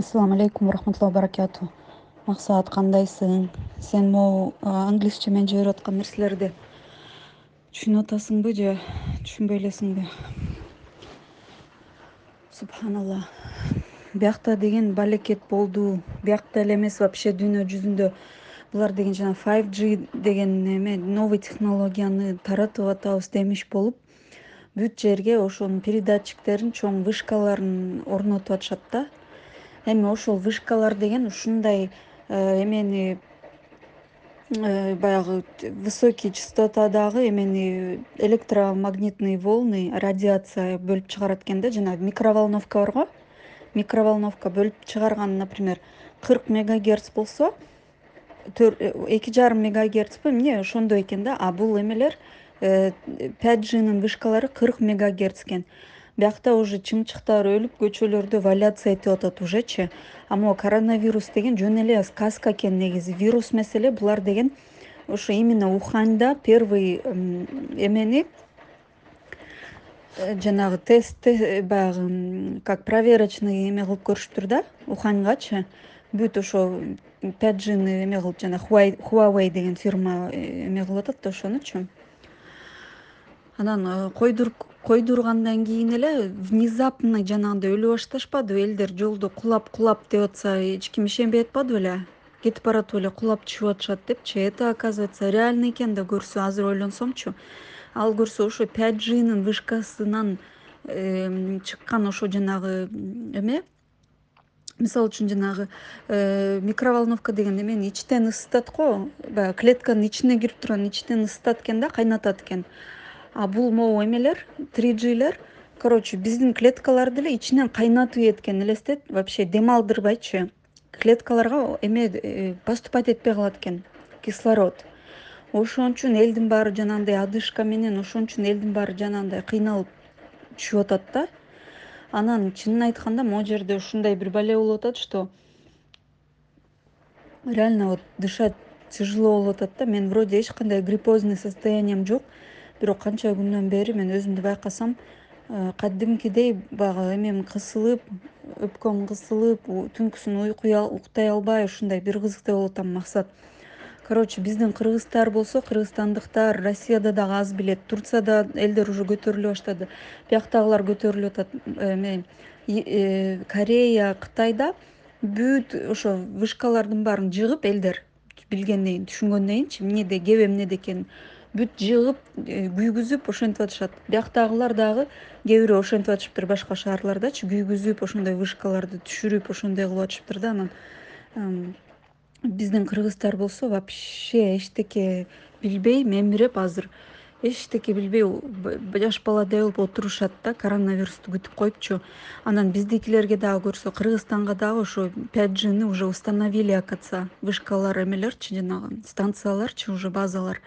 ассалому алейкум урахматулла баракату. Максат кандайсың? Сен могу англисче менен жиберип аткан нерселерди түшүнүп атасыңбы же түшүнбөй элесиңби субханалла. Биякта деген балекет болду. Биякта эле эмес вообще дүйнө жүзүндө. Булар деген жанаг five g деген эме новый технологияны таратып атабыз демиш болуп бүт жерге ошонун передатчиктерин чоң вышкаларын орнотуп атышат да эми ошол вышкалар деген ушундай э, эмени э, баягы высокий частотадагы эмени электромагнитный волны радиация бөлүп чыгарат экен да жанагы микроволновка барго микроволновка бөлүп чыгарган например кырк мегагерц болсо эки жарым мегагерцпи эмне ошондой экен да. А бул эмелер э, пять джнын вышкалары кырк мегагерц экен биякта уже чымчыктар өлүп көчөлөрдө валяться этип атат ужечи а могу коронавирус деген жөн эле сказка экен негизи. Вирус эмес эле булар деген ошо именно уханьда первый эмени э, жанагы тест баягы как проверочный эме кылып көрүшүптүр да уханьгачы бүт ошо пять джны эме кылып жанаг хуавей деген фирма э, эме кылып атат да ошонучу анан койдуруп койдургандан кийин эле внезапно жанагындай өлө башташпадыбы элдер жолдо кулап кулап деп атса эч ким ишенбей атпадыбы беле. Кетип баратып эле кулап түшүп атышат депчи. Это оказывается реальный экен да көрсө азыр ойлонсомчу. Ал көрсө ошо пять джнын вышкасынан чыккан ошо жанагы эме мисалы үчүн жанагы э, микроволновка деген эмени ичтен ысытат го. Баягы клетканын ичине кирип турган ичтен ысытат экен да кайнатат экен а бул могу эмелер три жилер короче биздин клеткаларды эле ичинен кайнатып ийет элестет вообще дем алдырбайчы клеткаларга эме э, поступать этпей калат экен кислород. Ошон үчүн элдин баары жанагындай одышка менен ошон үчүн элдин баары жанагындай кыйналып түшүп атат да. Анан чынын айтканда могу жерде ушундай бир бале болуп атат что реально вот дышать тяжело болуп атат да. Мен вроде эч кандай гриппозный состоянием жок бирок канча күндөн бери мен өзүмдү байкасам э, кадимкидей баягы эмем кысылып өпкөм кысылып түнкүсүн уктай албай ушундай бир кызыктай болуп атам максат. Короче биздин кыргыздар болсо кыргызстандыктар россияда дагы аз билет турцияда элдер уже көтөрүлө баштады. Бияктагылар көтөрүлүп атат эме э, корея кытайда бүт ошо вышкалардын баарын жыгып элдер билгенден кийин түшүнгөндөн кийинчи эмнеде кебе эмнеде экенин бүт жыгып э, күйгүзүп ошентип атышат. Бияктагылар дагы кээ бирөө ошентип атышыптыр. Башка шаарлардачы күйгүзүп ошондой вышкаларды түшүрүп ошондой кылып атышыптыр да анан. Биздин кыргыздар болсо вообще эчтеке билбей мемиреп азыр. Эчтеке билбей жаш баладай болуп отурушат да коронавирусту күтүп коюпчу анан биздикилерге дагы көрсө кыргызстанга дагы ошо пять джны уже установили оказывается вышкалар эмелерчи жанагы станцияларчы уже базалар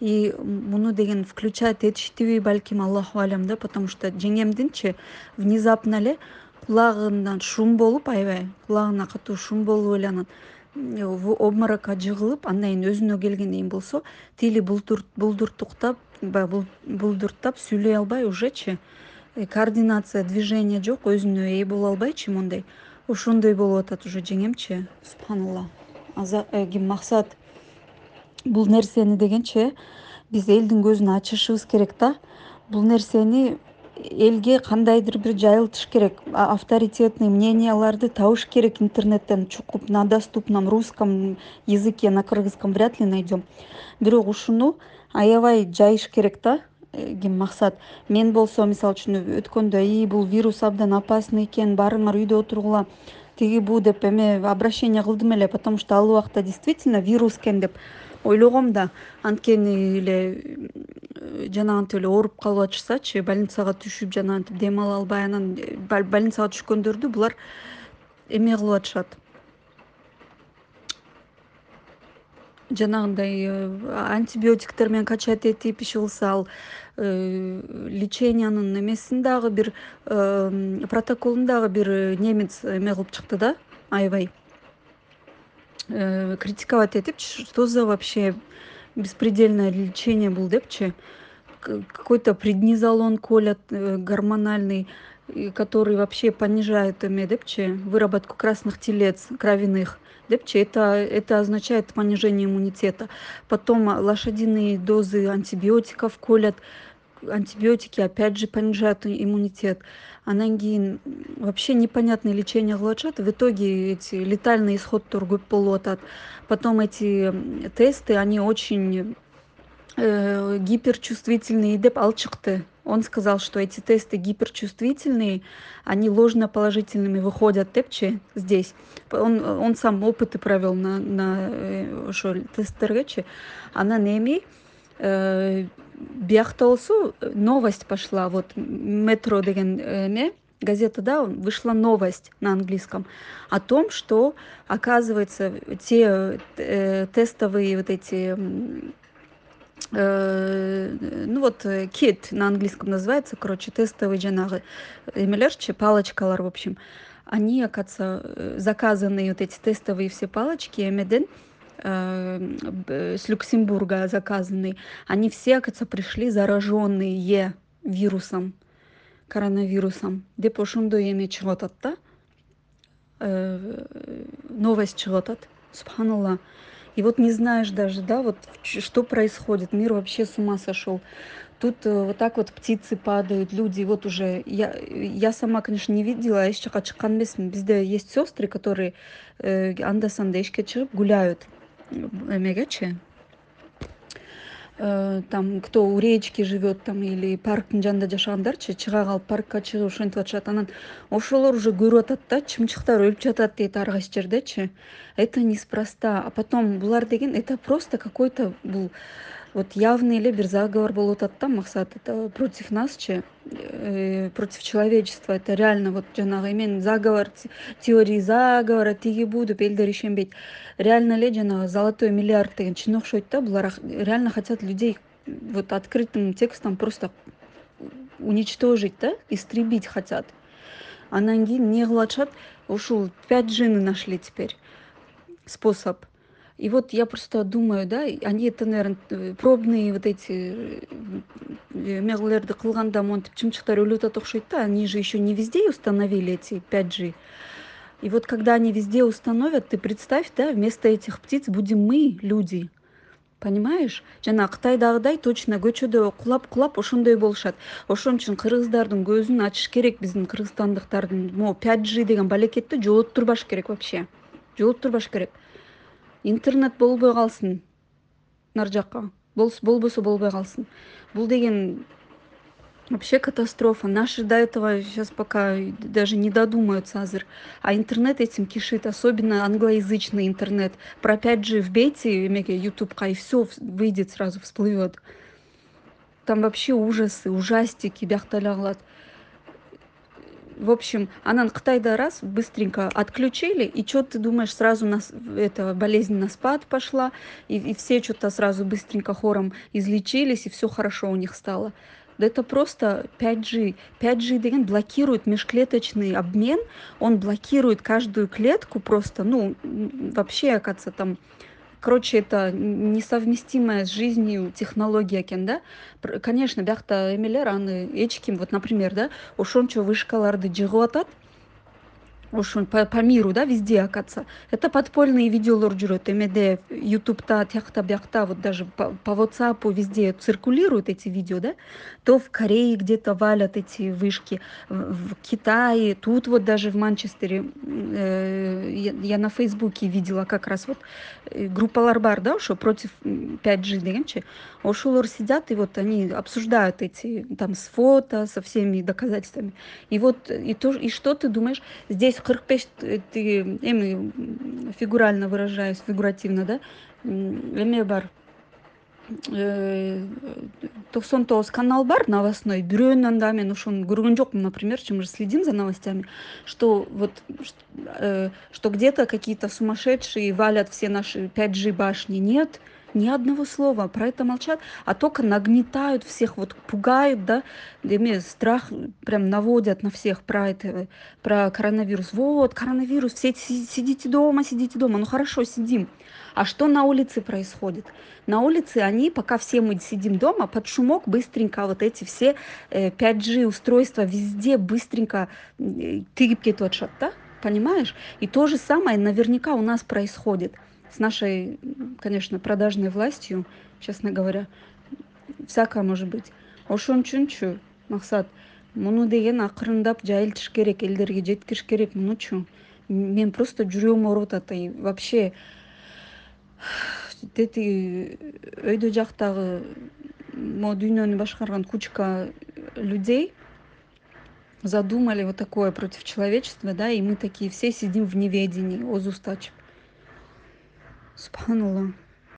и муну деген включать этиштиби балким аллаху алям да потому что жеңемдинчи внезапно эле кулагынан шум болуп аябай кулагына катуу шум болуп эле анан в обморокко жыгылып андан кийин өзүнө келгенден кийин болсо тили булдуртуктап баягы булдуртап сүйлөй албай ужечи. Э, координация движение жок өзүнө ээ боло албайчы моундай ошондой болуп атат уже жеңемчи субханалла ким максат бул нерсени дегенчи биз элдин көзүн ачышыбыз керек да. Бул нерсени элге кандайдыр бир жайылтыш керек авторитетный мненияларды табыш керек интернеттен чукуп на доступном русском языке на кыргызском вряд ли найдем. Бирок ушуну аябай жайыш керек да ким максат. Мен болсо мисалы үчүн өткөндө ии бул вирус абдан опасный экен баарыңар үйдө отургула тиги бу деп эме обращение кылдым эле потому что ал убакта действительно вирус экен деп ойлогом да. Анткени эле э, жанагынтип эле ооруп калып атышсачы больницага түшүп жанагынтип дем ала албай анан э, больницага түшкөндөрдү булар эме кылып атышат жанагындай э, антибиотиктер менен качать этип иши кылса ал лечениянын эмесин дагы бир протоколун дагы бир немец эме кылып чыкты да аябай. Э, критиковать этипчи что за вообще беспредельное лечение бул депчи? Какой то преднизолон колят э, гормональный который вообще понижает эме депчи выработку красных телец кровяных. Депчи это это означает понижение иммунитета. Потом лошадиные дозы антибиотиков колят. Антибиотики опять же понижают иммунитет. Анан кийин вообще непонятное лечение кылып атышат в итоге эти летальный исходдор көп болуп атат потом эти тесты они очень э, гиперчувствительные. Деп ал чыкты он сказал что эти тесты гиперчувствительные они ложно положительными выходят депчи здесь. Он он сам опыты провел на на ошол э, тесттергечи анан эми э, биякта болсо новость пошла. Вот метро деген эме газетада вышла новость на английском о том что оказывается те э, тестовые вот эти э, ну вот кит на английском называется короче тестовый жанагы эмелерчи палочкалар в общем. Они оказывается заказанные вот эти тестовые все палочки эмеден э, с люксембурга заказанные. Они все оказывается пришли зараженные вирусом коронавирусом. Деп ошондой эме чыгып атат да? Э, новость чыгып атат субханалла и вот не знаешь даже да вот что происходит мир вообще с ума сошел. Тут э, вот так вот птицы падают люди вот уже я я сама конечно не видела эч жака чыккан эмесмин бизде есть сестры которые э, анда санда эшикке чыгып гуляют эмегечи там кто у речки живет там или парктын жанында жашагандарчы чыга калып паркка чыгып ошентип атышат. Анан ошолор уже көрүп атат да чымчыктар өлүп жатат дейт ар кайсы жердечи. Это неспроста. А потом булар деген это просто какой то бул вот явный эле бир заговор болуп атат да максат это против насчы э, против человечества. Это реально вот жанагы эмен заговор теории заговора тиги бу деп элдер ишенбейт. Реально эле жанагы золотой миллиард деген чын окшойт да булар. Реально хотят людей вот открытым текстом просто уничтожить да истребить хотят. Анан кийин эмне кылып атышат ушул пять джины нашли теперь способ и вот я просто думаю да они это наверное пробные вот эти эмелерди кылганда монтип чымчыктар өлүп атат окшойт да они же еще не везде установили эти пять g и вот когда они везде установят ты представь да вместо этих птиц будем мы люди. Понимаешь? Жана кытайдагыдай точно көчөдө кулап кулап ошондой болушат. Ошон үчүн кыргыздардын көзүн ачыш керек биздин кыргызстандыктардын могу пять g деген балекетти жолоттурбаш керек вообще. Жолоттурбаш керек интернет болбой калсын. Нары жакка. Болбосо болбой калсын. Бул деген вообще катастрофа. Наши до этого сейчас пока даже не додумаются азыр. А интернет этим кишит. Особенно англоязычный интернет. Про пять g вбейте эмеге ютубка и все выйдет сразу всплывет там вообще ужасы ужастики биякта эле кылат в общем анан кытайда раз быстренько отключили и что ты думаешь сразу нас это болезнь на спад пошла и, и все что то сразу быстренько хором излечились и все хорошо у них стало. Да это просто 5g 5g деген блокирует межклеточный обмен он блокирует каждую клетку просто ну вообще оказывается там короче это несовместимая с жизнью технология экен да? Конечно биякта эмелер аны эч ким вот например да ошончо вышкаларды жыгып атат ошо по, миру да везде оказывается. Это подпольные видеолор жүрөт эмеде ютубта тиякта биякта вот даже по, whatsappу везде циркулируют эти видео да. То в корее где то валят эти вышки в китае тут вот даже в манчестере э, я, на фейсбуке видела как раз вот э, группалар бар да ошо против 5g дегенчи ошолор сидят и вот они обсуждают эти там с фото со всеми доказательствами. И вот и то и что ты думаешь? Здесь кырк беш тиги эми фигурально выражаюсь фигуративно да? Эме бар. Э, токсон тогуз канал бар новостной. Бирөөнөн да мен ошону көргөн жокмун напримерчи мы же следим за новостями что вот э, что где то какие то сумасшедшие валят все наши пять g башни. Нет ни одного слова. Про это молчат а только нагнетают всех вот пугают да. Эме страх прям наводят на всех про это про коронавирус. Вот коронавирус все сидите дома сидите дома. Ну хорошо сидим. А что на улице происходит? На улице они пока все мы сидим дома под шумок быстренько вот эти все 5g э, устройства везде быстренько тигип кетип атышат да? Понимаешь? И то же самое наверняка у нас происходит с нашей конечно продажной властью честно говоря всякое может быть. Ошон үчүнчү максат муну деген акырындап жайылтыш керек элдерге жеткириш керек мунучу мен просто жүрөгүм ооруп атат и вообще тетиги өйдө жактагы могу дүйнөнү башкарган кучка людей задумали вот такое против человечества да и мы такие все сидим в неведении озу устачып субханалла